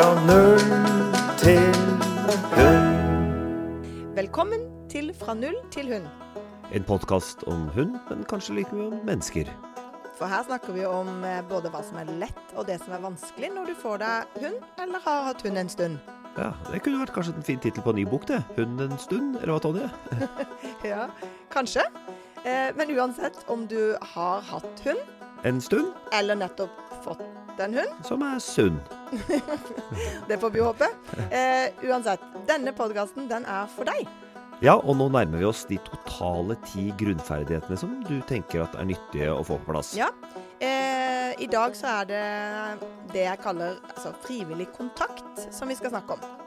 Fra null til hund. Velkommen til Fra null til hund. En podkast om hund, men kanskje like mye om mennesker. For her snakker vi om eh, både hva som er lett og det som er vanskelig når du får deg hund, eller har hatt hund en stund. Ja, Det kunne vært kanskje en fin tittel på en ny bok, det. 'Hund en stund', eller hva, Tonje? Ja, kanskje. Eh, men uansett om du har hatt hund, En stund eller nettopp fått en hund, som er sunn. det får vi håpe. Eh, uansett, denne podkasten den er for deg. Ja, og nå nærmer vi oss de totale ti grunnferdighetene som du tenker at er nyttige å få på plass. Ja. Eh, I dag så er det det jeg kaller altså, frivillig kontakt som vi skal snakke om.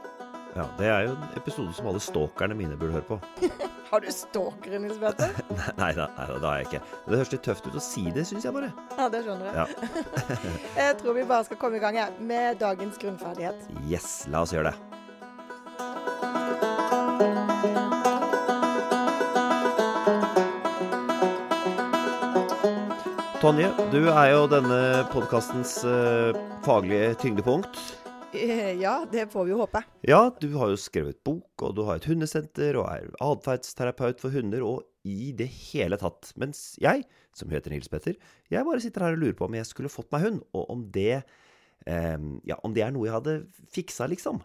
Ja, Det er jo en episode som alle stalkerne mine burde høre på. Har du stalkere, Nils Petter? Nei, nei, nei, det har jeg ikke. Men det høres litt tøft ut å si det, syns jeg bare. Ja, det skjønner jeg. Ja. Jeg tror vi bare skal komme i gang jeg, med dagens grunnferdighet. Yes, la oss gjøre det. Tonje, du er jo denne podkastens faglige tyngdepunkt. Ja, det får vi jo håpe. Ja, du har jo skrevet bok, og du har et hundesenter, og er atferdsterapeut for hunder, og i det hele tatt. Mens jeg, som heter Nils Petter, jeg bare sitter her og lurer på om jeg skulle fått meg hund, og om det eh, Ja, om det er noe jeg hadde fiksa, liksom.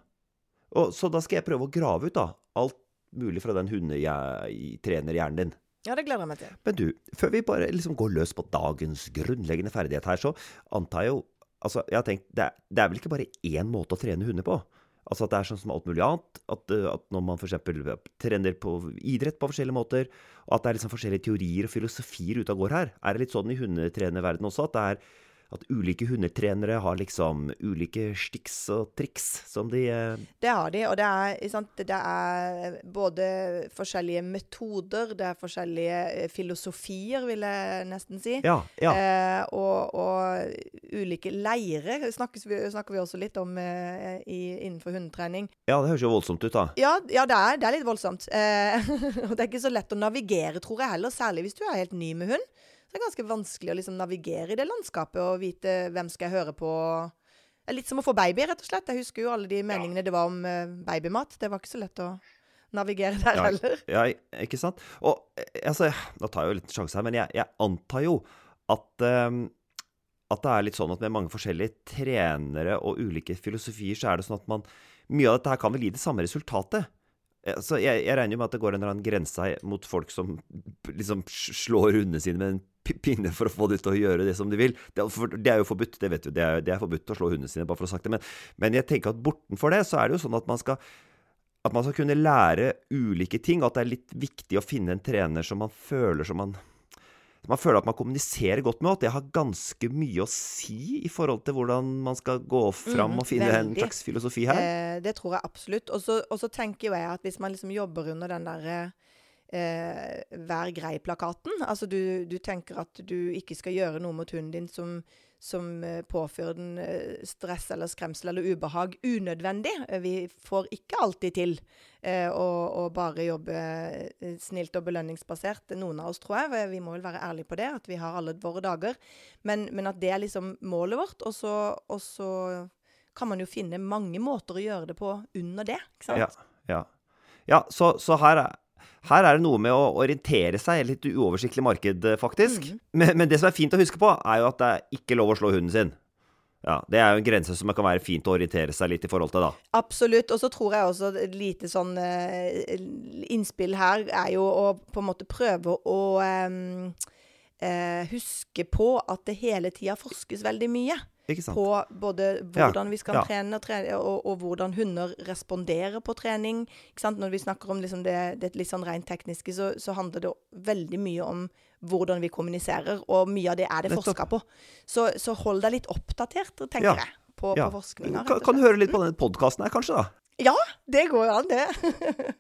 Og, så da skal jeg prøve å grave ut, da, alt mulig fra den hundetrenerhjernen din. Ja, det gleder jeg meg til. Men du, før vi bare liksom går løs på dagens grunnleggende ferdighet her, så antar jeg jo Altså, jeg har tenkt, det er, det er vel ikke bare én måte å trene hunder på? Altså at det er sånn som alt mulig annet. At, at når man f.eks. trener på idrett på forskjellige måter, og at det er liksom forskjellige teorier og filosofier ute og går her. Er det litt sånn i hundetrenerverdenen også, at det er at ulike hundetrenere har liksom ulike stiks og triks som de uh, Det har de, og det er, sant, det er både forskjellige metoder, det er forskjellige eh, filosofier, vil jeg nesten si. Ja. ja. Eh, og, og ulike leirer snakkes snakker vi også litt om eh, i, innenfor hundetrening. ja, det høres jo voldsomt ut, da. Ja, ja det, er, det er litt voldsomt. Eh, og det er ikke så lett å navigere, tror jeg heller, særlig hvis du er helt ny med hund. Så det er ganske vanskelig å liksom navigere i det landskapet og vite hvem skal jeg høre på. Det er litt som å få baby, rett og slett. Jeg husker jo alle de meningene det var om eh, babymat. Det var ikke så lett å navigere der Ja, heller. Ja, ikke sant? Og eh, altså, nå tar jeg jo litt sjanse her, men jeg, jeg antar jo at um, at det er litt sånn at med mange forskjellige trenere og ulike filosofier, så er det sånn at man Mye av dette her kan vel gi det samme resultatet. Så jeg, jeg regner jo med at det går en eller annen grense mot folk som liksom slår hundene sine med en pinne for å få dem til å gjøre det som de vil. Det er, jo forbudt, det vet du. Det er, det er forbudt å slå hundene sine, bare for å ha sagt det. Men, men jeg tenker at bortenfor det, så er det jo sånn at man skal at man skal kunne lære ulike ting, og at det er litt viktig å finne en trener som man føler som man man føler at man kommuniserer godt med, og at det har ganske mye å si i forhold til hvordan man skal gå fram mm, og finne en slags filosofi her. Eh, det tror jeg absolutt. Og så tenker jo jeg at hvis man liksom jobber under den derre eh, Vær grei-plakaten Altså du, du tenker at du ikke skal gjøre noe mot hunden din som, som eh, påfører den eh, stress eller skremsel eller ubehag unødvendig. Eh, Vi får ikke alltid til eh, å, å bare jobbe eh, snilt og belønningsbasert. Noen av oss, tror jeg. Vi må vel være ærlige på det, at vi har alle våre dager. Men, men at det er liksom målet vårt. Og så, og så kan man jo finne mange måter å gjøre det på under det. ikke sant? Ja, ja. ja så, så her, er, her er det noe med å orientere seg i et litt uoversiktlig marked, eh, faktisk. Mm. Men, men det som er fint å huske på, er jo at det er ikke lov å slå hunden sin. Ja, Det er jo en grense som kan være fint å orientere seg litt i forhold til, da. Absolutt. Og så tror jeg også et lite sånn eh, innspill her er jo å på en måte prøve å um, uh, huske på at det hele tida forskes veldig mye. På både hvordan vi skal ja. trene, trene og, og hvordan hunder responderer på trening. Når vi snakker om liksom det, det litt sånn rent tekniske, så, så handler det veldig mye om hvordan vi kommuniserer, og mye av det er det forska på. Så, så hold deg litt oppdatert, tenker Ja. jeg, på, på forskninga. Kan, kan du høre litt på denne podkasten her, kanskje, da? Ja, det går jo an, det.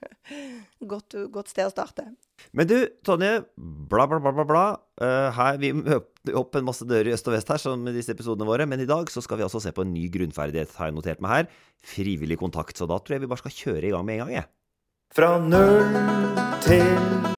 godt, godt sted å starte. Men du, Tonje, bla, bla, bla, bla, bla. Uh, her, vi åpner opp en masse dører i øst og vest her, som med disse episodene våre, men i dag så skal vi altså se på en ny grunnferdighet, har jeg notert meg her. Frivillig kontakt. Så da tror jeg vi bare skal kjøre i gang med en gang, jeg. Fra null til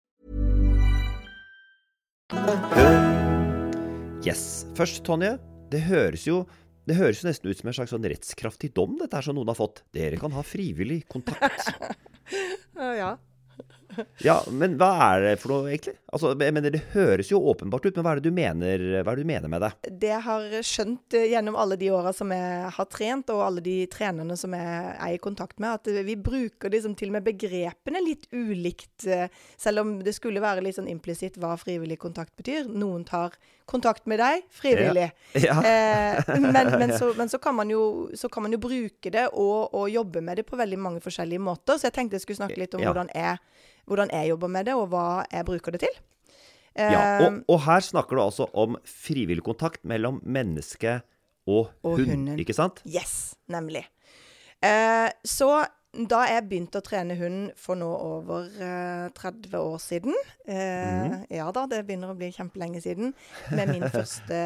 Yes. Først, Tonje. Det høres jo det høres jo nesten ut som en slags sånn rettskraftig dom, dette her som noen har fått. Dere kan ha frivillig kontakt. ja. Ja, men hva er det for noe, egentlig? Altså, jeg mener, Det høres jo åpenbart ut, men hva er det du mener, hva er det du mener med det? Det jeg har skjønt eh, gjennom alle de åra som jeg har trent, og alle de trenerne som jeg er i kontakt med, at vi bruker liksom til og med begrepene litt ulikt. eh, Selv om det skulle være litt sånn implisitt hva frivillig kontakt betyr. Noen tar kontakt med deg frivillig. Ja. Eh, men, men, så, men så, kan man jo, så kan man jo bruke det og, og jobbe med det på veldig mange forskjellige måter. Så jeg tenkte jeg skulle snakke litt om Ja. hvordan, jeg, hvordan jeg jobber med det, og hva jeg bruker det til. Ja, Eh, og, og her snakker du altså om frivillig kontakt mellom menneske og, Og hund, hunden. ikke sant? Yes, nemlig. Eh, så da jeg begynte å trene hund for nå over eh, 30 år siden eh, Ja da, det begynner å bli kjempelenge siden. Med min første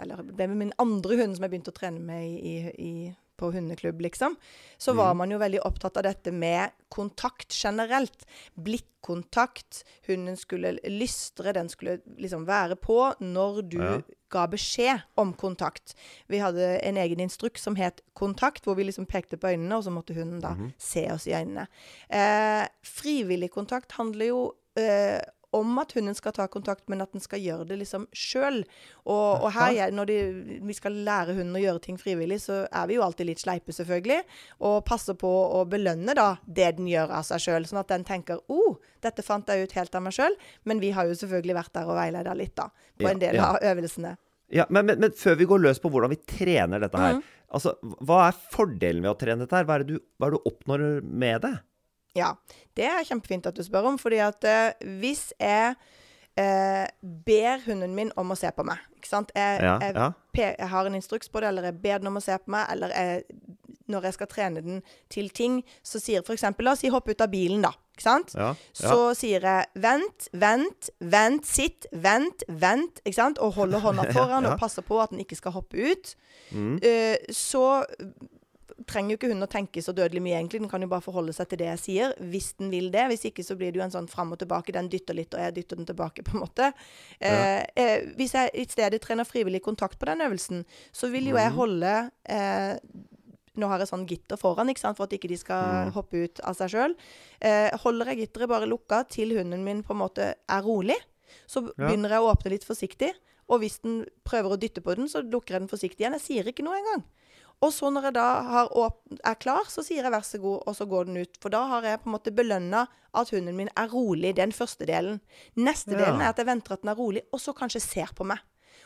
Eller det med min andre hund som jeg begynte å trene med i, i, på hundeklubb, liksom. Så var man jo veldig opptatt av dette med kontakt generelt. Blikkontakt. Hunden skulle lystre, den skulle liksom være på når du Ja. ga beskjed om kontakt. Vi hadde en egen instruks som het kontakt, hvor vi liksom pekte på øynene, og så måtte hunden da se oss i øynene. Eh, frivillig kontakt handler jo eh, om at hunden skal ta kontakt, men at den skal gjøre det liksom sjøl. Og, og her, jeg- når de, vi skal lære hunden å gjøre ting frivillig, så er vi jo alltid litt sleipe, selvfølgelig. Og passer på å belønne da det den gjør av seg sjøl, sånn at den tenker 'Å, oh, dette fant jeg ut helt av meg sjøl'. Men vi har jo selvfølgelig vært der og veileda litt, da. På Ja, en del ja. av øvelsene. Ja, men, men, men før vi går løs på hvordan vi trener dette her, her, altså, hva er fordelen ved å trene dette her? Hva er det du, hva er det du oppnår med det? Ja, det er kjempefint at du spør om, fordi at uh, hvis jeg uh, ber hunden min om å se på meg, ikke sant? Jeg, Ja, jeg, ja. jeg har en instruks på det, eller jeg ber den om å se på meg, eller jeg, når jeg skal trene den til ting, så sier eksempel, la oss si hopp ut av bilen da, ikke sant? Ja. Så sier jeg vent, vent, vent, sitt, vent, vent, ikke sant? Og holder hånda foran og passer på at den ikke skal hoppe ut. Mm. Uh, så trenger jo ikke hunden å tenke så dødelig mye, egentlig. Den kan jo bare forholde seg til det jeg sier, hvis den vil det. Hvis ikke så blir det jo en sånn fram og tilbake. Den dytter litt, og jeg dytter den tilbake, på en måte. Ja. eh, hvis jeg i stedet trener frivillig kontakt på den øvelsen, så vil jo jeg holde eh, nå har jeg sånn gitter foran, ikke sant, for at ikke de skal hoppe ut av seg sjøl. Eh, holder jeg gitteret bare lukka til hunden min på en måte er rolig, så begynner jeg å åpne litt forsiktig. Og hvis den prøver å dytte på den, så lukker jeg den forsiktig igjen. Jeg sier ikke noe engang. Og så når jeg da er klar, så sier jeg vær så god, og så går den ut. For da har jeg på en måte belønna at hunden min er rolig. Den første delen. Neste Ja. delen er at jeg venter at den er rolig, og så kanskje ser på meg.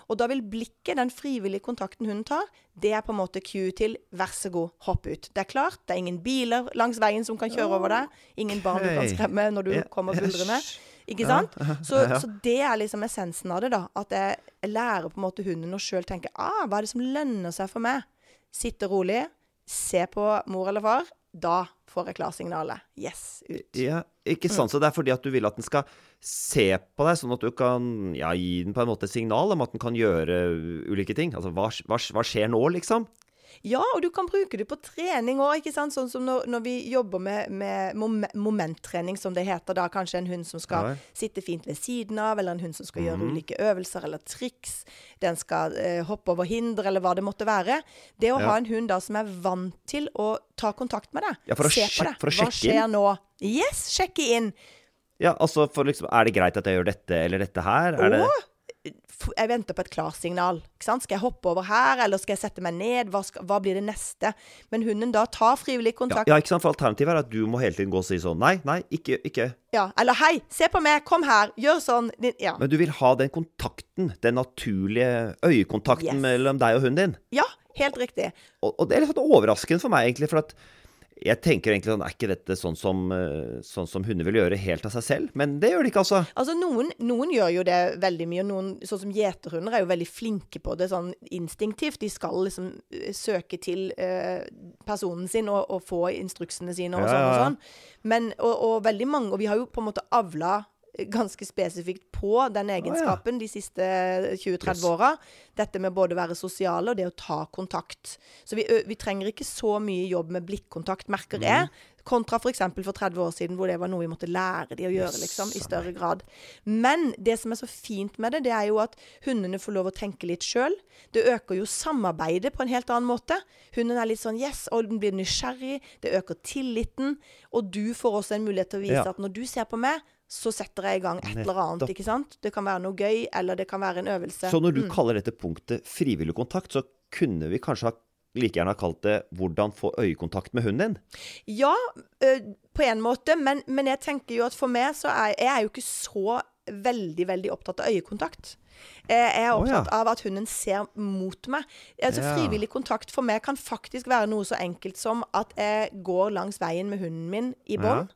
Og da vil blikket, den frivillige kontakten hunden tar, det er på en måte cue til vær så god, hopp ut. Det er klart, det er ingen biler langs veien som kan kjøre over deg. Ingen barn du kan skremme når du kommer buldrende. Ikke sant? Så, så det er liksom essensen av det, da. At jeg lærer på en måte hunden å sjøl tenke ah, hva er det som lønner seg for meg? Sitte rolig, se på mor eller far. Da får jeg klarsignalet. Yes, ut. Ja, ikke sant. Så det er fordi at du vil at den skal se på deg, sånn at du kan ja, gi den på en måte signal om at den kan gjøre ulike ting. Altså hva, hva, hva skjer nå, liksom? Ja, og du kan bruke det på trening òg. Sånn som når, når vi jobber med, med momenttrening, som det heter. Da kanskje en hund som skal Ja. sitte fint ved siden av, eller en hund som skal gjøre ulike øvelser eller triks. Den skal eh, hoppe over hinder, eller hva det måtte være. Det å Ja. ha en hund da som er vant til å ta kontakt med deg, Ja, se på deg. Hva skjer inn. nå? Yes, sjekke inn. Ja, altså for liksom Er det greit at jeg gjør dette eller dette her? Er det Og f- jeg venter på et klarsignal. Skal jeg hoppe over her, eller skal jeg sette meg ned? Hva, skal, hva blir det neste? Men hunden da tar frivillig ja, kontakt. ja, ikke sant? For alternativet er at du må hele tiden gå og si sånn Nei, nei, ikke, ikke. Ja, eller hei, se på meg, kom her, gjør sånn. Din- Ja, Men du vil ha den kontakten, den naturlige øyekontakten Yes. mellom deg og hunden din. ja helt riktig. Og, og det er litt sånn overraskende for meg, egentlig, for at jeg tenker egentlig sånn Er ikke dette sånn som, eh, sånn som hunder vil gjøre helt av seg selv? Men det gjør de ikke, altså. Altså, noen, noen gjør jo det veldig mye. og Noen, sånn som gjeterhunder, er jo veldig flinke på det sånn instinktivt. De skal liksom eh, søke til eh, personen sin og, og, få instruksene sine og Ja, sånn og sånn. Men, og, og veldig mange Og vi har jo på en måte avla ganske spesifikt på den egenskapen de siste 20-30 Yes. åra. Dette med både å være sosiale og det å ta kontakt. Så vi, vi trenger ikke så mye jobb med blikkontakt, merker jeg. Kontra f.eks. for, for 30 år siden, hvor det var noe vi måtte lære de å gjøre, liksom, i større grad. Men det som er så fint med det, det er jo at hundene får lov å tenke litt sjøl. Det øker jo samarbeidet på en helt annen måte. Hunden er litt sånn yes, og den blir nysgjerrig. Det øker tilliten. Og du får også en mulighet til å vise Ja. at når du ser på meg, så setter jeg i gang et eller annet. Ikke sant? Det kan være noe gøy, eller det kan være en øvelse. Så når du kaller dette punktet frivillig kontakt, så kunne vi kanskje ha like gjerne ha kalt det 'hvordan få øyekontakt med hunden din'? Ja, på en måte, men, men jeg tenker jo at for meg så er jeg er jo ikke så veldig, veldig opptatt av øyekontakt. Jeg er opptatt av at hunden ser mot meg. Altså Ja. Frivillig kontakt for meg kan faktisk være noe så enkelt som at jeg går langs veien med hunden min i bånd,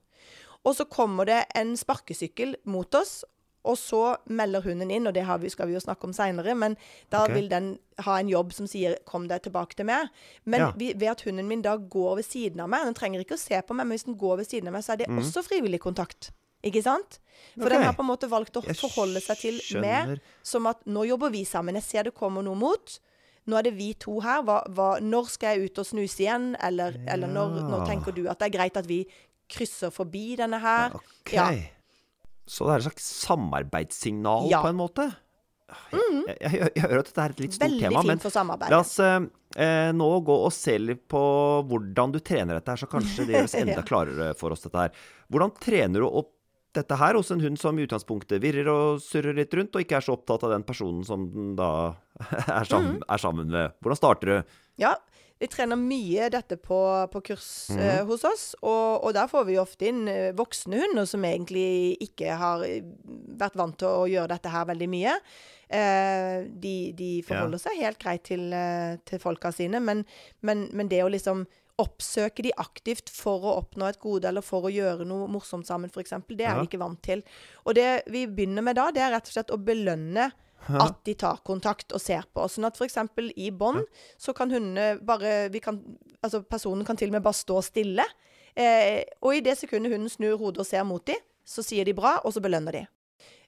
og så kommer det en sparkesykkel mot oss. Og så melder hunden inn, og det har vi, skal vi jo snakke om seinere, men da okay. vil den ha en jobb som sier 'kom deg tilbake til meg'. Men Ja. vi, ved at hunden min da går ved siden av meg Den trenger ikke å se på meg, men hvis den går ved siden av meg, så er det også frivillig kontakt. Ikke sant? For okay. Den har på en måte valgt å forholde seg til meg som at nå jobber vi sammen. Jeg ser det kommer noe mot. Nå er det vi to her. Hva, hva, når skal jeg ut og snuse igjen? Eller, eller når, når tenker du at det er greit at vi krysser forbi denne her? Ok. Ja. Så det er et slags samarbeidssignal Ja. Mm. på en måte? Jeg, jeg, jeg, jeg hører at dette er et litt stort Veldig tema, men la oss eh, eh, nå gå og se litt på hvordan du trener dette her, så kanskje det gjøres enda klarere for oss dette her. Hvordan trener du opp dette her hos en hund som i utgangspunktet virrer og surrer litt rundt, og ikke er så opptatt av den personen som den da er sammen, Mm. er sammen med? Hvordan starter du? Ja, vi trener mye dette på, på kurs Mhm. eh, hos oss, og, og der får vi ofte inn eh, voksne hunder som egentlig ikke har vært vant til å gjøre dette her veldig mye. Eh, de, de forholder seg helt greit til, eh, til folka sine, men, men, men det å liksom oppsøke de aktivt for å oppnå et gode eller for å gjøre noe morsomt sammen, f.eks., det er Ja. vi ikke vant til. Og det vi begynner med da, det er rett og slett å belønne at de tar kontakt og ser på. Sånn at f.eks. i bånd så kan hundene bare vi kan, Altså personen kan til og med bare stå stille. Eh, og i det sekundet hunden snur hodet og ser mot dem, så sier de bra, og så belønner de.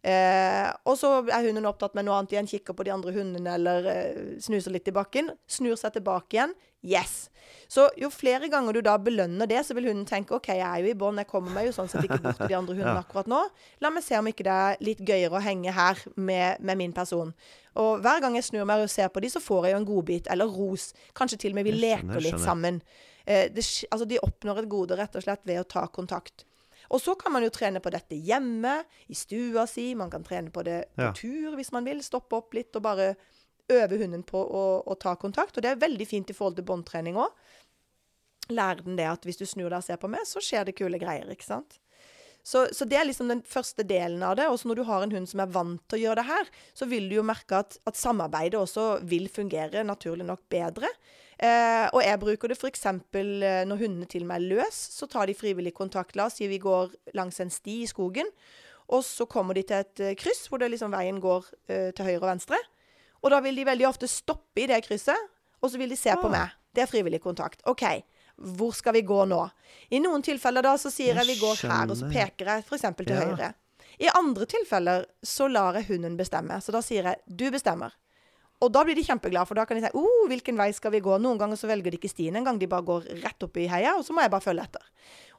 Eh, og så er hunden opptatt med noe annet igjen, kikker på de andre hundene eller eh, snuser litt i bakken. Snur seg tilbake igjen. Yes. Så jo flere ganger du da belønner det, så vil hunden tenke OK, jeg er jo i bånd, jeg kommer meg jo sånn sett ikke bort til de andre hundene akkurat nå. La meg se om ikke det er litt gøyere å henge her med, med min person. Og hver gang jeg snur meg og ser på de, så får jeg jo en godbit eller ros. Kanskje til og med vi leker litt sammen. Eh, det, altså de oppnår et gode rett og slett ved å ta kontakt. Og så kan man jo trene på dette hjemme, i stua si. Man kan trene på det på Ja. tur hvis man vil. Stoppe opp litt og bare øve hunden på å, å ta kontakt. Og det er veldig fint i forhold til båndtrening òg. Lær den det at hvis du snur deg og ser på meg, så skjer det kule greier. ikke sant? Så, så det er liksom den første delen av det. Også når du har en hund som er vant til å gjøre det her, så vil du jo merke at, at samarbeidet også vil fungere naturlig nok bedre. Eh, og jeg bruker det f.eks. Eh, når hundene til meg er løs, så tar de frivillig kontakt. La oss si vi går langs en sti i skogen, og så kommer de til et eh, kryss hvor det liksom veien går eh, til høyre og venstre. Og da vil de veldig ofte stoppe i det krysset, og så vil de se på Ah. meg. Det er frivillig kontakt. OK, hvor skal vi gå nå? I noen tilfeller da så sier jeg, Jeg vi går her, og så peker jeg f.eks. til Ja. høyre. I andre tilfeller så lar jeg hunden bestemme. Så da sier jeg 'du bestemmer'. Og da blir de kjempeglade, for da kan de si 'oh, hvilken vei skal vi gå?' Noen ganger så velger de ikke stien engang, de bare går rett opp i heia, og så må jeg bare følge etter.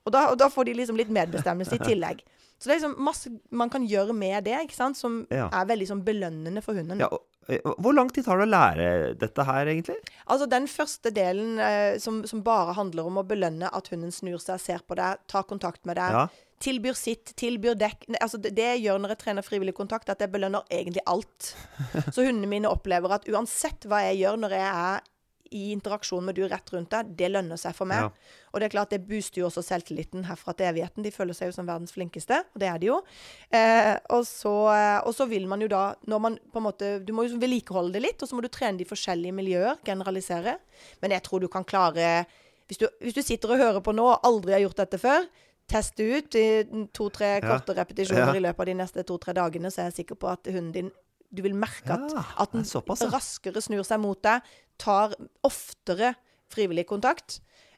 Og da, og da får de liksom litt medbestemmelse i tillegg. Så det er liksom masse man kan gjøre med det, ikke sant, som Ja. er veldig sånn belønnende for hunden. Ja, og, eh, hvor lang tid tar det å lære dette her, egentlig? Altså Den første delen eh, som, som bare handler om å belønne at hunden snur seg, ser på deg, tar kontakt med deg, Ja. Tilbyr sitt, tilbyr dekk altså det, det jeg gjør når jeg trener frivillig kontakt, at jeg belønner egentlig alt. Så hundene mine opplever at uansett hva jeg gjør når jeg er i interaksjon med du rett rundt deg, det lønner seg for meg. Ja. Og det er klart, det booster jo også selvtilliten herfra til evigheten. De føler seg jo som verdens flinkeste, og det er de jo. Eh, og, så, eh, og så vil man jo da, når man på en måte Du må jo vedlikeholde det litt, og så må du trene de forskjellige miljøer, generalisere. Men jeg tror du kan klare hvis du, hvis du sitter og hører på nå og aldri har gjort dette før, test ut i to-tre korte repetisjoner Ja. i løpet av de neste to-tre dagene, så er jeg sikker på at hunden din Du vil merke at, Ja, at den er såpass, ja. raskere snur seg mot deg, tar oftere frivillig kontakt,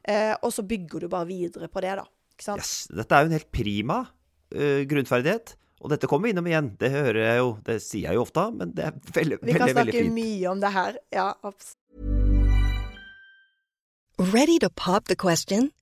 eh, og så bygger du bare videre på det, da. Ikke sant? Yes, dette er jo en helt prima uh, grunnferdighet. Og dette kommer vi innom igjen. Det hører jeg jo, det sier jeg jo ofte, men det er veldig, veldig fint. Vi kan snakke fint. mye om det her. Ja, absolutt. Ready to pop the question?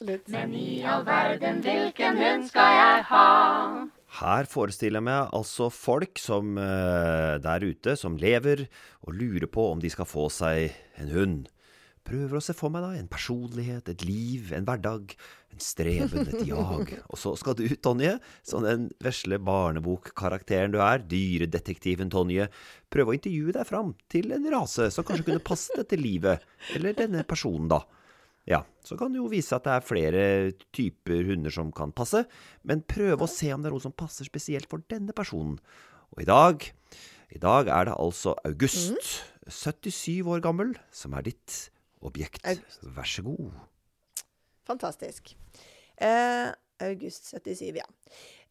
Men i all verden, hvilken hund skal jeg ha? Her forestiller jeg meg altså folk som eh, der ute, som lever og lurer på om de skal få seg en hund. Prøver å se for meg da en personlighet, et liv, en hverdag, en streben, et jag. Og så skal du, Tonje, som den vesle barnebokkarakteren du er, dyredetektiven Tonje, prøve å intervjue deg fram til en rase som kanskje kunne passe dette livet, eller denne personen, da. Ja, så kan det jo vise at det er flere typer hunder som kan passe, men prøve å se om det er noe som passer spesielt for denne personen. Og i dag, i dag er det altså August, 77 år gammel, som er ditt objekt. August. Vær så god. Fantastisk. Eh, august 77, ja.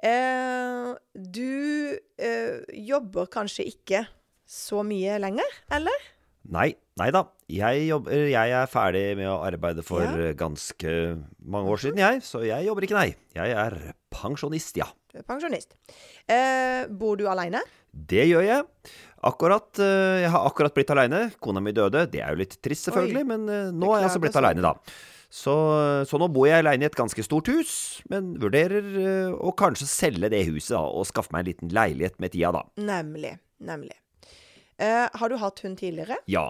Eh, du eh, jobber kanskje ikke så mye lenger, eller? Nei, nei da. Jeg, jobber, jeg er ferdig med å arbeide for Ja. ganske mange år siden, jeg. Så jeg jobber ikke, nei. Jeg er pensjonist, ja. Du er pensjonist. Eh, bor du aleine? Det gjør jeg. Akkurat, eh, jeg har akkurat blitt aleine. Kona mi døde. Det er jo litt trist, selvfølgelig, Oi. men eh, nå er jeg altså blitt aleine, da. Så, så nå bor jeg aleine i et ganske stort hus, men vurderer eh, å kanskje selge det huset da, og skaffe meg en liten leilighet med tida, da. Nemlig. Nemlig. Eh, har du hatt hund tidligere? Ja.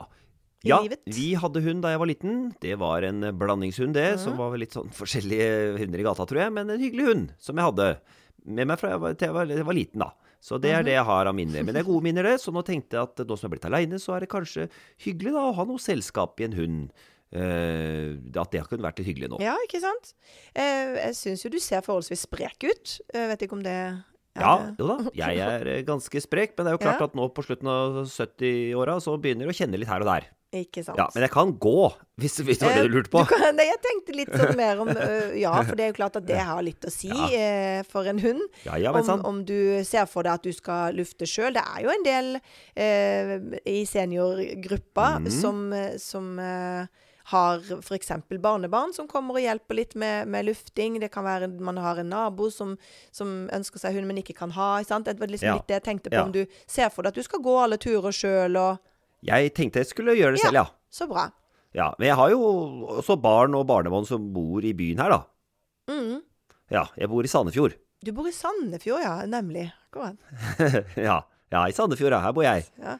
I Ja, livet? vi hadde hund da jeg var liten. Det var en blandingshund, det. Som var litt sånn forskjellige hunder i gata, tror jeg. Men en hyggelig hund som jeg hadde med meg fra jeg var, til jeg var, jeg var liten, da. Så det er det jeg har av minner. Men det er gode minner, det. Så nå tenkte jeg at nå som jeg er blitt aleine, så er det kanskje hyggelig da å ha noe selskap i en hund. Eh, at det kunne vært litt hyggelig nå. Ja, ikke sant? Eh, jeg syns jo du ser forholdsvis sprek ut. Jeg vet ikke om det er Ja, jo da. Jeg er eh, ganske sprek, men det er jo klart Ja. at nå på slutten av 70-åra så begynner du å kjenne litt her og der. Ikke sant? Ja, Men jeg kan gå, hvis, hvis det var det du lurte på. Eh, Du kan, jeg tenkte litt sånn mer om Ja, for det er jo klart at det har litt å si Ja. eh, for en hund. Ja, ja, om, om du ser for deg at du skal lufte sjøl. Det er jo en del eh, i seniorgruppa mm. som, som eh, har f.eks. barnebarn som kommer og hjelper litt med, med lufting. Det kan være man har en nabo som, som ønsker seg hund, men ikke kan ha. Sant? Det var liksom Ja. litt det jeg tenkte på. Ja. Om du ser for deg at du skal gå alle turer sjøl, og Jeg tenkte jeg skulle gjøre det selv, ja. Så bra. Ja, Men jeg har jo også barn og barnebarn som bor i byen her, da. Mm. Ja, jeg bor i Sandefjord. Du bor i Sandefjord, ja. Nemlig. Kom an. ja, ja, i Sandefjord, ja. Her bor jeg. Ja.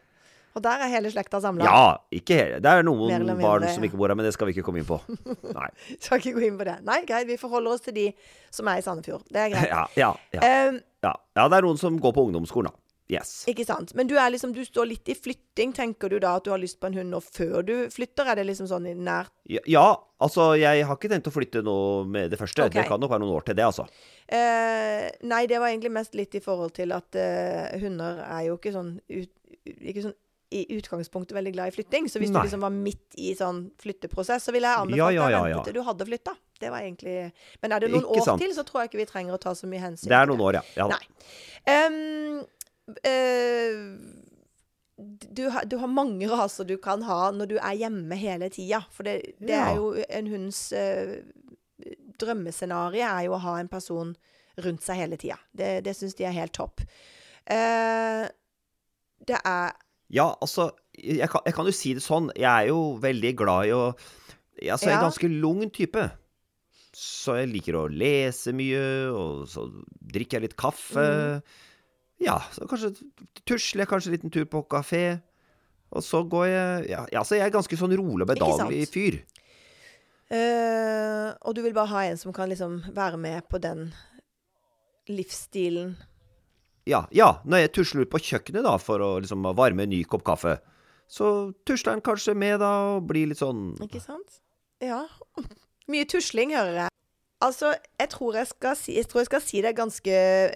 Og der er hele slekta samla. Ja, ikke hele. Det er noen mindre, barn som ikke bor her, men det skal vi ikke komme inn på. Nei. Skal ikke gå inn på det. Nei, greit. Vi forholder oss til de som er i Sandefjord. Det er greit. Ja, ja, ja. Um, ja. ja, det er noen som går på ungdomsskolen, da. Yes. ikke sant. Men du er liksom, du står litt i flytting. Tenker du da at du har lyst på en hund nå før du flytter? Er det liksom sånn i nært Ja, ja, altså, jeg har ikke tenkt å flytte nå med det første. Okay. Det kan nok være noen år til det, altså. Eh, nei, det var egentlig mest litt i forhold til at eh, hunder er jo ikke sånn, ut, ikke sånn i utgangspunktet veldig glad i flytting. Så hvis Nei. du liksom var midt i sånn flytteprosess, så ville jeg anbefalt Ja, ja, deg ja, å vente ja. til du hadde flytta. Det var egentlig Men er det noen Ikke år sant. til, så tror jeg ikke vi trenger å ta så mye hensyn Det er noen år, ja. ja. Nei. Ehm, eh, du, du har mange raser du kan ha når du er hjemme hele tida. For det, det Ja. er jo en hunds uh, drømmescenario er jo å ha en person rundt seg hele tida. Det, det syns de er helt topp. Uh, det er Ja, altså, jeg kan, jeg kan jo si det sånn. Jeg er jo veldig glad i å Altså, jeg er en ganske lung type. Så jeg liker å lese mye, og så drikker jeg litt kaffe. Mm. Ja, så kanskje jeg kanskje en liten tur på kafé. Og så går jeg Ja, ja så jeg er ganske sånn rolig og bedagelig fyr. Uh, og du vil bare ha en som kan liksom være med på den livsstilen. Ja, ja, når jeg tusler ut på kjøkkenet da, for å liksom varme en ny kopp kaffe, så tusler han kanskje med da, og blir litt sånn Ikke sant? Ja. Mye tusling, hører jeg. Altså, jeg tror jeg skal si, jeg tror jeg skal si det ganske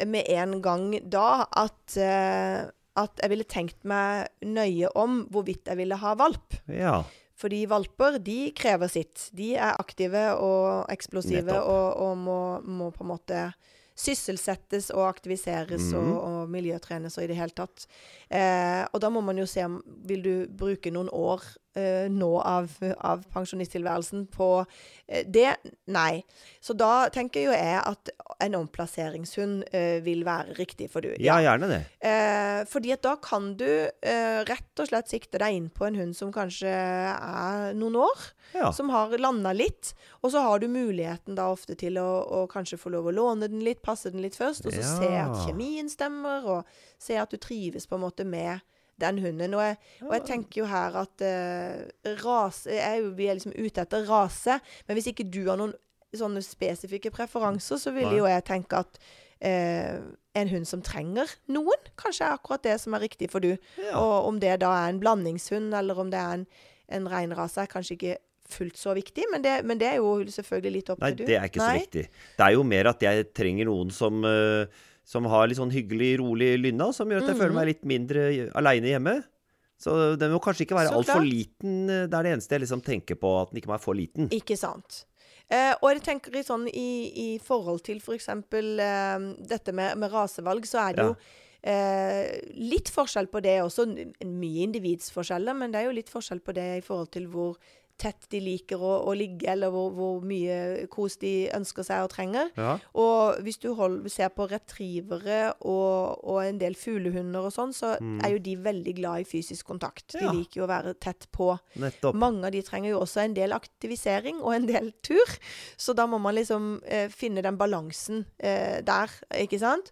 med en gang da, at, uh, at jeg ville tenkt meg nøye om hvorvidt jeg ville ha valp. Ja. Fordi valper, de krever sitt. De er aktive og eksplosive Nettopp. og, og må, må på en måte sysselsettes og aktiviseres mm. og, og miljøtrenes og i det hele tatt. Eh, og da må man jo se om Vil du bruke noen år eh, nå av, av pensjonisttilværelsen på eh, det? Nei. Så da tenker jo jeg at en omplasseringshund eh, vil være riktig for du. ja, gjerne det. Eh, fordi at da kan du eh, rett og slett sikte deg inn på en hund som kanskje er noen år, Ja. som har landa litt. Og så har du muligheten da ofte til å, å kanskje få lov å låne den litt, passe den litt først, og så se at Ja. kjemien stemmer, og se at du trives på en måte med den hunden. Og jeg, og jeg tenker jo her at uh, rase jeg Vi er liksom ute etter rase, men hvis ikke du har noen sånne spesifikke preferanser, så ville jo jeg tenke at uh, en hund som trenger noen, kanskje er akkurat det som er riktig for du. Ja. Og om det da er en blandingshund, eller om det er en, en reinrase, er kanskje ikke fullt så viktig, men det, men det er jo selvfølgelig litt opp Nei, til du. Nei, det er ikke så viktig. Det er jo mer at jeg trenger noen som, eh, som har litt sånn hyggelig, rolig lynna, som gjør at jeg føler meg litt mindre aleine hjemme. Så den må kanskje ikke være altfor liten. eh, Det er det eneste jeg liksom tenker på, at den ikke må være for liten. Ikke sant. Eh, og jeg tenker i, sånn, i, i forhold til f.eks. Eh, dette med, med rasevalg, så er det Ja. jo eh, litt forskjell på det også. Mye individsforskjeller, men det er jo litt forskjell på det i forhold til hvor tett de liker å, å ligge, eller hvor, hvor mye kos de ønsker seg og trenger. Ja. Og hvis du hold, ser på retrievere og, og en del fuglehunder og sånn, så er jo de veldig glad i fysisk kontakt. De Mm. Ja. liker jo å være tett på. Nettopp. Mange av de trenger jo også en del aktivisering og en del tur. Så da må man liksom eh, finne den balansen eh, der, ikke sant?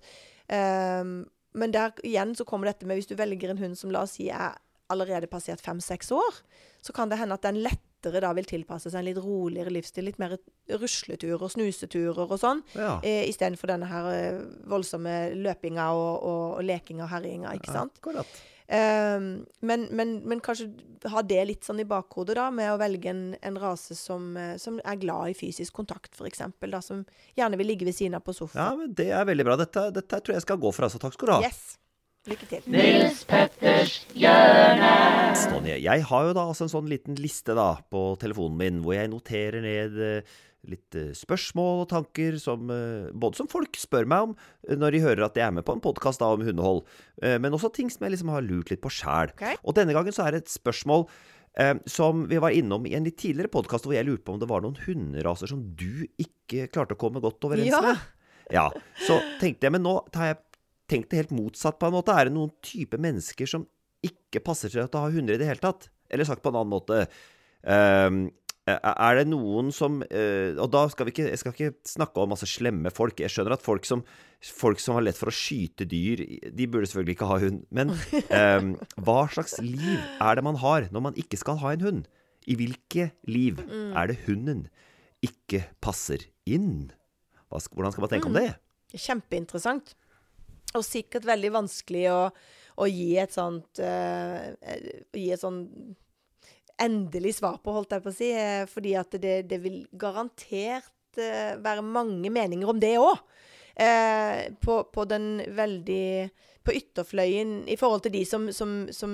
Um, men der igjen så kommer dette med hvis du velger en hund som la oss si er allerede passert fem-seks år, så kan det hende at den lettere da vil tilpasse seg en litt roligere livsstil. Litt mer rusleturer, snuseturer og sånn. Ja. Eh, Istedenfor denne her eh, voldsomme løpinga og, og, og lekinga og herjinga, ikke sant? Akkurat. Ehm, men, men, men kanskje ha det litt sånn i bakhodet, da, med å velge en, en rase som, eh, som er glad i fysisk kontakt, f.eks. Som gjerne vil ligge ved siden av på Ja, sofaen. men det er veldig bra. Dette, dette tror jeg skal gå for, altså. Takk skal du ha. Yes. Lykke til. Nils Petters hjørne. Jeg har jo da altså en sånn liten liste da på telefonen min, hvor jeg noterer ned eh, litt eh, spørsmål og tanker som eh, Både som folk spør meg om eh, når de hører at jeg er med på en podkast om hundehold, eh, men også ting som jeg liksom har lurt litt på sjæl. Ok. Og denne gangen så er det et spørsmål eh, som vi var innom i en litt tidligere podkast, hvor jeg lurte på om det var noen hunderaser som du ikke klarte å komme godt overens Ja. med. Ja, så tenkte jeg, men nå tar jeg tenkt det helt motsatt på en måte. Er det noen type mennesker som ikke passer til å ha hunder i det hele tatt? Eller sagt på en annen måte ehm, Er det noen som eh, Og da skal vi ikke Jeg skal ikke snakke om masse slemme folk. Jeg skjønner at folk som, folk som har lett for å skyte dyr, de burde selvfølgelig ikke ha hund. Men ehm, hva slags liv er det man har når man ikke skal ha en hund? I hvilke liv er det hunden ikke passer inn? Hvordan skal man tenke om det? Kjempeinteressant. Og sikkert veldig vanskelig å, å gi et sånt uh, Gi et sånn endelig svar på, holdt jeg på å si. eh, fordi at det, det vil garantert uh, være mange meninger om det òg. Uh, på, på den veldig På ytterfløyen i forhold til de som, som, som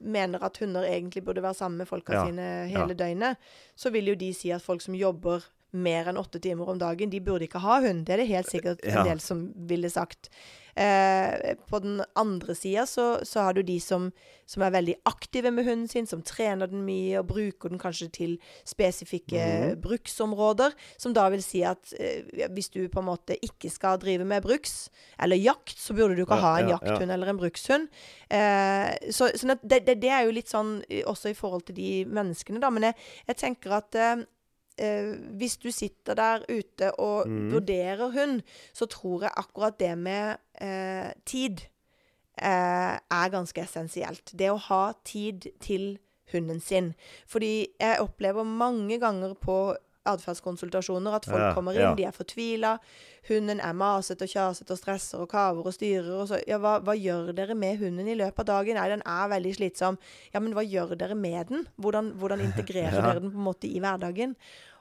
mener at hunder egentlig burde være sammen med folka Ja, sine ja. hele døgnet, så vil jo de si at folk som jobber mer enn åtte timer om dagen, de burde ikke ha hund. Det er det helt sikkert en Ja. del som ville sagt. Eh, på den andre sida så, så har du de som, som er veldig aktive med hunden sin, som trener den mye og bruker den kanskje til spesifikke Mhm. bruksområder. Som da vil si at eh, hvis du på en måte ikke skal drive med bruks, eller jakt, så burde du ikke Ja, ha en ja, ja. jakthund eller en brukshund. Eh, så sånn det, det, det er jo litt sånn eh, også i forhold til de menneskene, da. Men jeg, jeg tenker at eh, hvis du sitter der ute og mm. vurderer hund, så tror jeg akkurat det med eh, tid eh, er ganske essensielt. Det å ha tid til hunden sin. Fordi jeg opplever mange ganger på atferdskonsultasjoner, at folk Ja, kommer inn, ja. de er fortvila. Hunden er masete og kjasete og stresser og kaver og styrer. Og så, ja, hva, hva gjør dere med hunden i løpet av dagen? Nei, den er veldig slitsom. Ja, men hva gjør dere med den? Hvordan, hvordan integrerer Ja. dere den på en måte i hverdagen?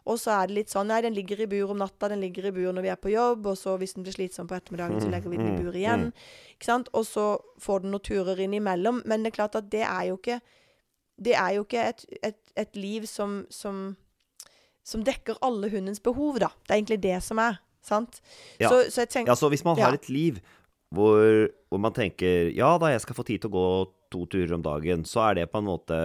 Og så er det litt sånn Nei, den ligger i bur om natta, den ligger i bur når vi er på jobb, og så hvis den blir slitsom på ettermiddagen, så legger vi den i bur igjen. Ikke sant? Og så får den noen turer innimellom. Men det er klart at det er jo ikke Det er jo ikke et, et, et liv som, som som dekker alle hundens behov, da. Det er egentlig det som er. Sant? Ja. Så, så tenker Ja, så hvis man har Ja. et liv hvor, hvor man tenker Ja da, jeg skal få tid til å gå to turer om dagen, så er det på en måte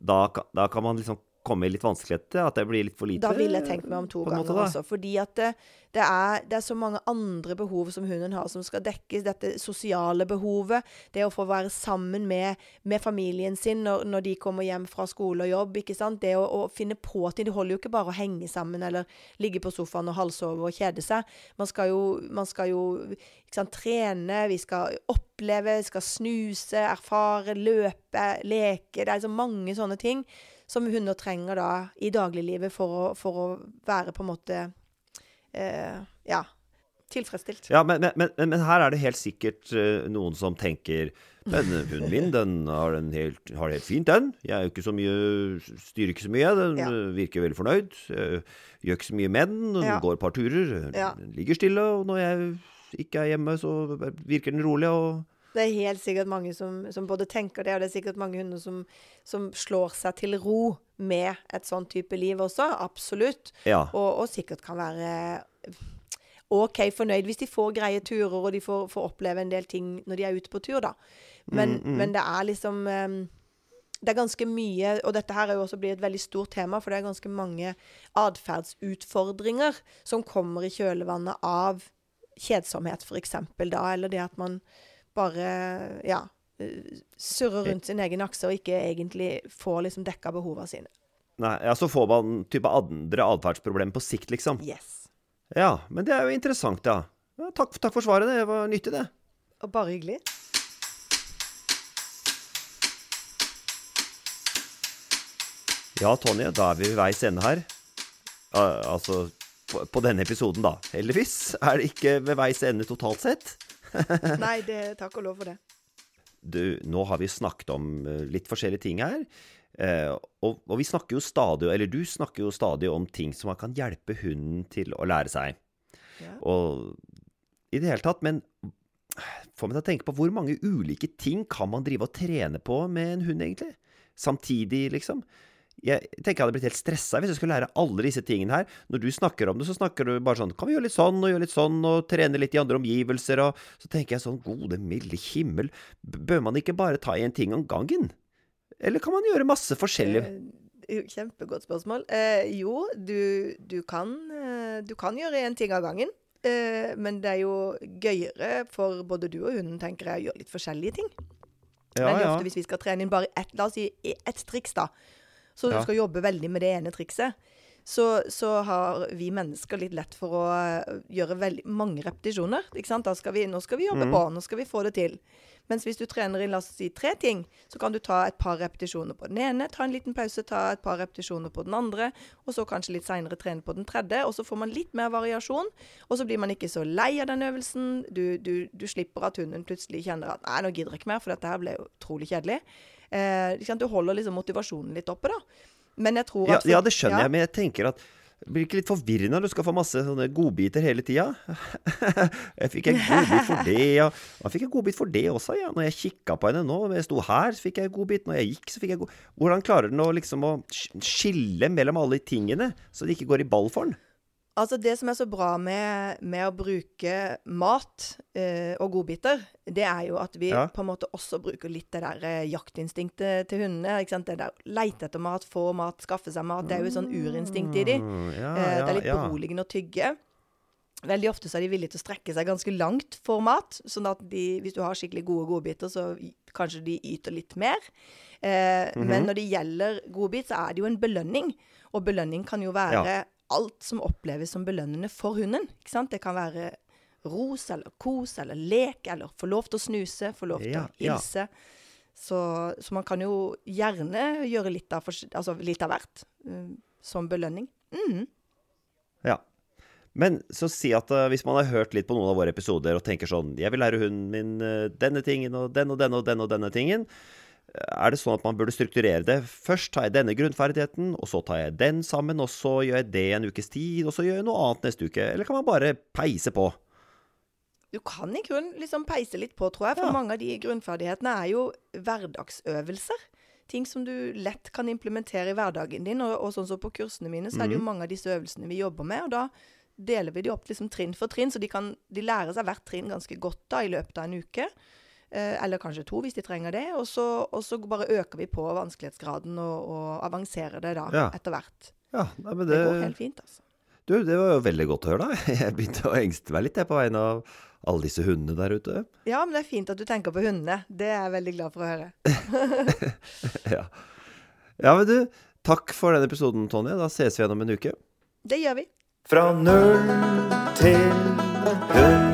Da, da kan man liksom komme i litt vanskeligheter. At det blir litt for lite. Da ville jeg tenkt meg om to ganger, måte, altså. Fordi at det, det, er, det er så mange andre behov som hunden har, som skal dekkes. Dette sosiale behovet. Det å få være sammen med, med familien sin når, når de kommer hjem fra skole og jobb. ikke sant? Det å, å finne på ting. Det holder jo ikke bare å henge sammen eller ligge på sofaen og halvsove og kjede seg. Man skal jo, man skal jo ikke sant, trene, vi skal oppleve, vi skal snuse, erfare, løpe, leke. Det er så mange sånne ting som hunder trenger da i dagliglivet for å, for å være på en måte eh, Ja, tilfredsstilt. Ja, men, men, men, men her er det helt sikkert eh, noen som tenker Men hunden min, den har, den helt, har det helt fint, den. Jeg ikke så mye Styrer ikke så mye. Den Ja. eh, virker veldig fornøyd. Gjør ikke så mye med den. Ja. går et par turer. Ja. Ligger stille. Og når jeg ikke er hjemme, så virker den rolig. og Det er helt sikkert mange som, som både tenker det, og det er sikkert mange hunder som, som slår seg til ro med et sånn type liv også. Absolutt. Ja. Og, og sikkert kan være OK fornøyd hvis de får greie turer, og de får, får oppleve en del ting når de er ute på tur, da. Men, men det er liksom um, det er ganske mye, og dette her er jo også blitt et veldig stort tema, for det er ganske mange atferdsutfordringer som kommer i kjølvannet av kjedsomhet, f.eks. da, eller det at man bare ja, surrer rundt sin egen akse og ikke egentlig får liksom dekka behovene sine. Nei, ja, så får man type andre atferdsproblemer på sikt, liksom. Yes. Ja, men det er jo interessant, ja. ja takk, takk for svaret, det var nyttig, det. Og bare hyggelig. Ja, Tonje, da er vi ved veis ende her. Al- altså, på, på denne episoden, da. Heldigvis er det ikke ved veis ende totalt sett. Nei, det, takk og lov for det. Du, nå har vi snakket om eh, litt forskjellige ting her. Eh, og, og vi snakker jo stadig, eller du snakker jo stadig om ting som man kan hjelpe hunden til å lære seg. Ja. Og i det hele tatt, men får meg til å tenke på hvor mange ulike ting kan man drive og trene på med en hund, egentlig? Samtidig, liksom. Jeg tenker jeg hadde blitt helt stressa hvis jeg skulle lære alle disse tingene her. Når du snakker om det, så snakker du bare sånn Kan vi gjøre litt sånn og gjøre litt sånn, og trene litt i andre omgivelser, og så tenker jeg sånn Gode milde himmel, bør man ikke bare ta én ting om gangen? Eller kan man gjøre masse forskjellig? Eh, Kjempegodt spørsmål. Eh, jo, du, du, kan, eh, du kan gjøre én ting av gangen. Eh, men det er jo gøyere for både du og hunden, tenker jeg, å gjøre litt forskjellige ting. Ja, Veldig ja. ofte hvis vi skal trene inn bare ett, la oss si ett triks, da. Så Ja. du skal jobbe veldig med det ene trikset. Så, så har vi mennesker litt lett for å eh, gjøre veldig mange repetisjoner. Ikke sant? Da skal vi, nå skal vi Mm. jobbe på, nå skal vi få det til. Mens hvis du trener inn la oss si tre ting, så kan du ta et par repetisjoner på den ene, ta en liten pause, ta et par repetisjoner på den andre, og så kanskje litt seinere trene på den tredje. Og så får man litt mer variasjon, og så blir man ikke så lei av den øvelsen. Du, du, du slipper at hunden plutselig kjenner at 'nei, nå gidder jeg ikke mer', for dette her ble utrolig kjedelig. Eh, du holder liksom motivasjonen litt oppe, da. Men jeg tror at ja, ja, det skjønner ja. jeg, men jeg tenker at blir ikke litt forvirrende når du skal få masse sånne godbiter hele tida? jeg fikk en godbit for det, og jeg fikk en godbit for det også, ja. Når jeg kikka på henne nå, når jeg sto her, så fikk jeg godbit. Når jeg gikk, så fikk jeg god Hvordan klarer den å liksom å skille mellom alle tingene, så det ikke går i ball for den? Altså Det som er så bra med, med å bruke mat eh, og godbiter, det er jo at vi Ja. på en måte også bruker litt det der eh, jaktinstinktet til hundene. ikke sant? Det der Leite etter mat, få mat, skaffe seg mat. Det er jo et sånn urinstinkt i de. Mm, ja, Eh, det er litt ja, beroligende å tygge. Veldig ofte så er de villige til å strekke seg ganske langt for mat. sånn at de, hvis du har skikkelig gode godbiter, så kanskje de yter litt mer. Eh, -hmm. Men når det gjelder godbit, så er det jo en belønning. Og belønning kan jo være alt som oppleves som belønnende for hunden. ikke sant? Det kan være ros eller kos eller lek eller få lov til å snuse, få lov til Ja, å ja. Så, så man kan jo gjerne gjøre litt av, altså litt av hvert um, som belønning. Mm. Ja. Men så si at uh, hvis man har hørt litt på noen av våre episoder og tenker sånn Jeg vil lære hunden min uh, denne tingen og den og denne og denne og denne tingen. Er det sånn at man burde strukturere det? Først tar jeg denne grunnferdigheten, og så tar jeg den sammen, og så gjør jeg det en ukes tid, og så gjør jeg noe annet neste uke? Eller kan man bare peise på? Du kan i grunnen liksom peise litt på, tror jeg. For Ja. mange av de grunnferdighetene er jo hverdagsøvelser. Ting som du lett kan implementere i hverdagen din. Og, og sånn som på kursene mine, så er det jo mange av disse øvelsene vi jobber med. Og da deler vi de opp liksom trinn for trinn, så de, kan, de lærer seg hvert trinn ganske godt da i løpet av en uke. Eh, eller kanskje to, hvis de trenger det. Og så, og så bare øker vi på vanskelighetsgraden og, og avanserer det da Ja. etter hvert. Ja, nei, men Det det, går helt fint, altså. Du, det var jo veldig godt å høre, da. Jeg begynte å engste meg litt jeg, på vegne av alle disse hundene der ute. Ja, men det er fint at du tenker på hundene. Det er jeg veldig glad for å høre. Ja. ja, men du, takk for den episoden, Tonje. Da ses vi igjen om en uke. Det gjør vi. Fra null til hund.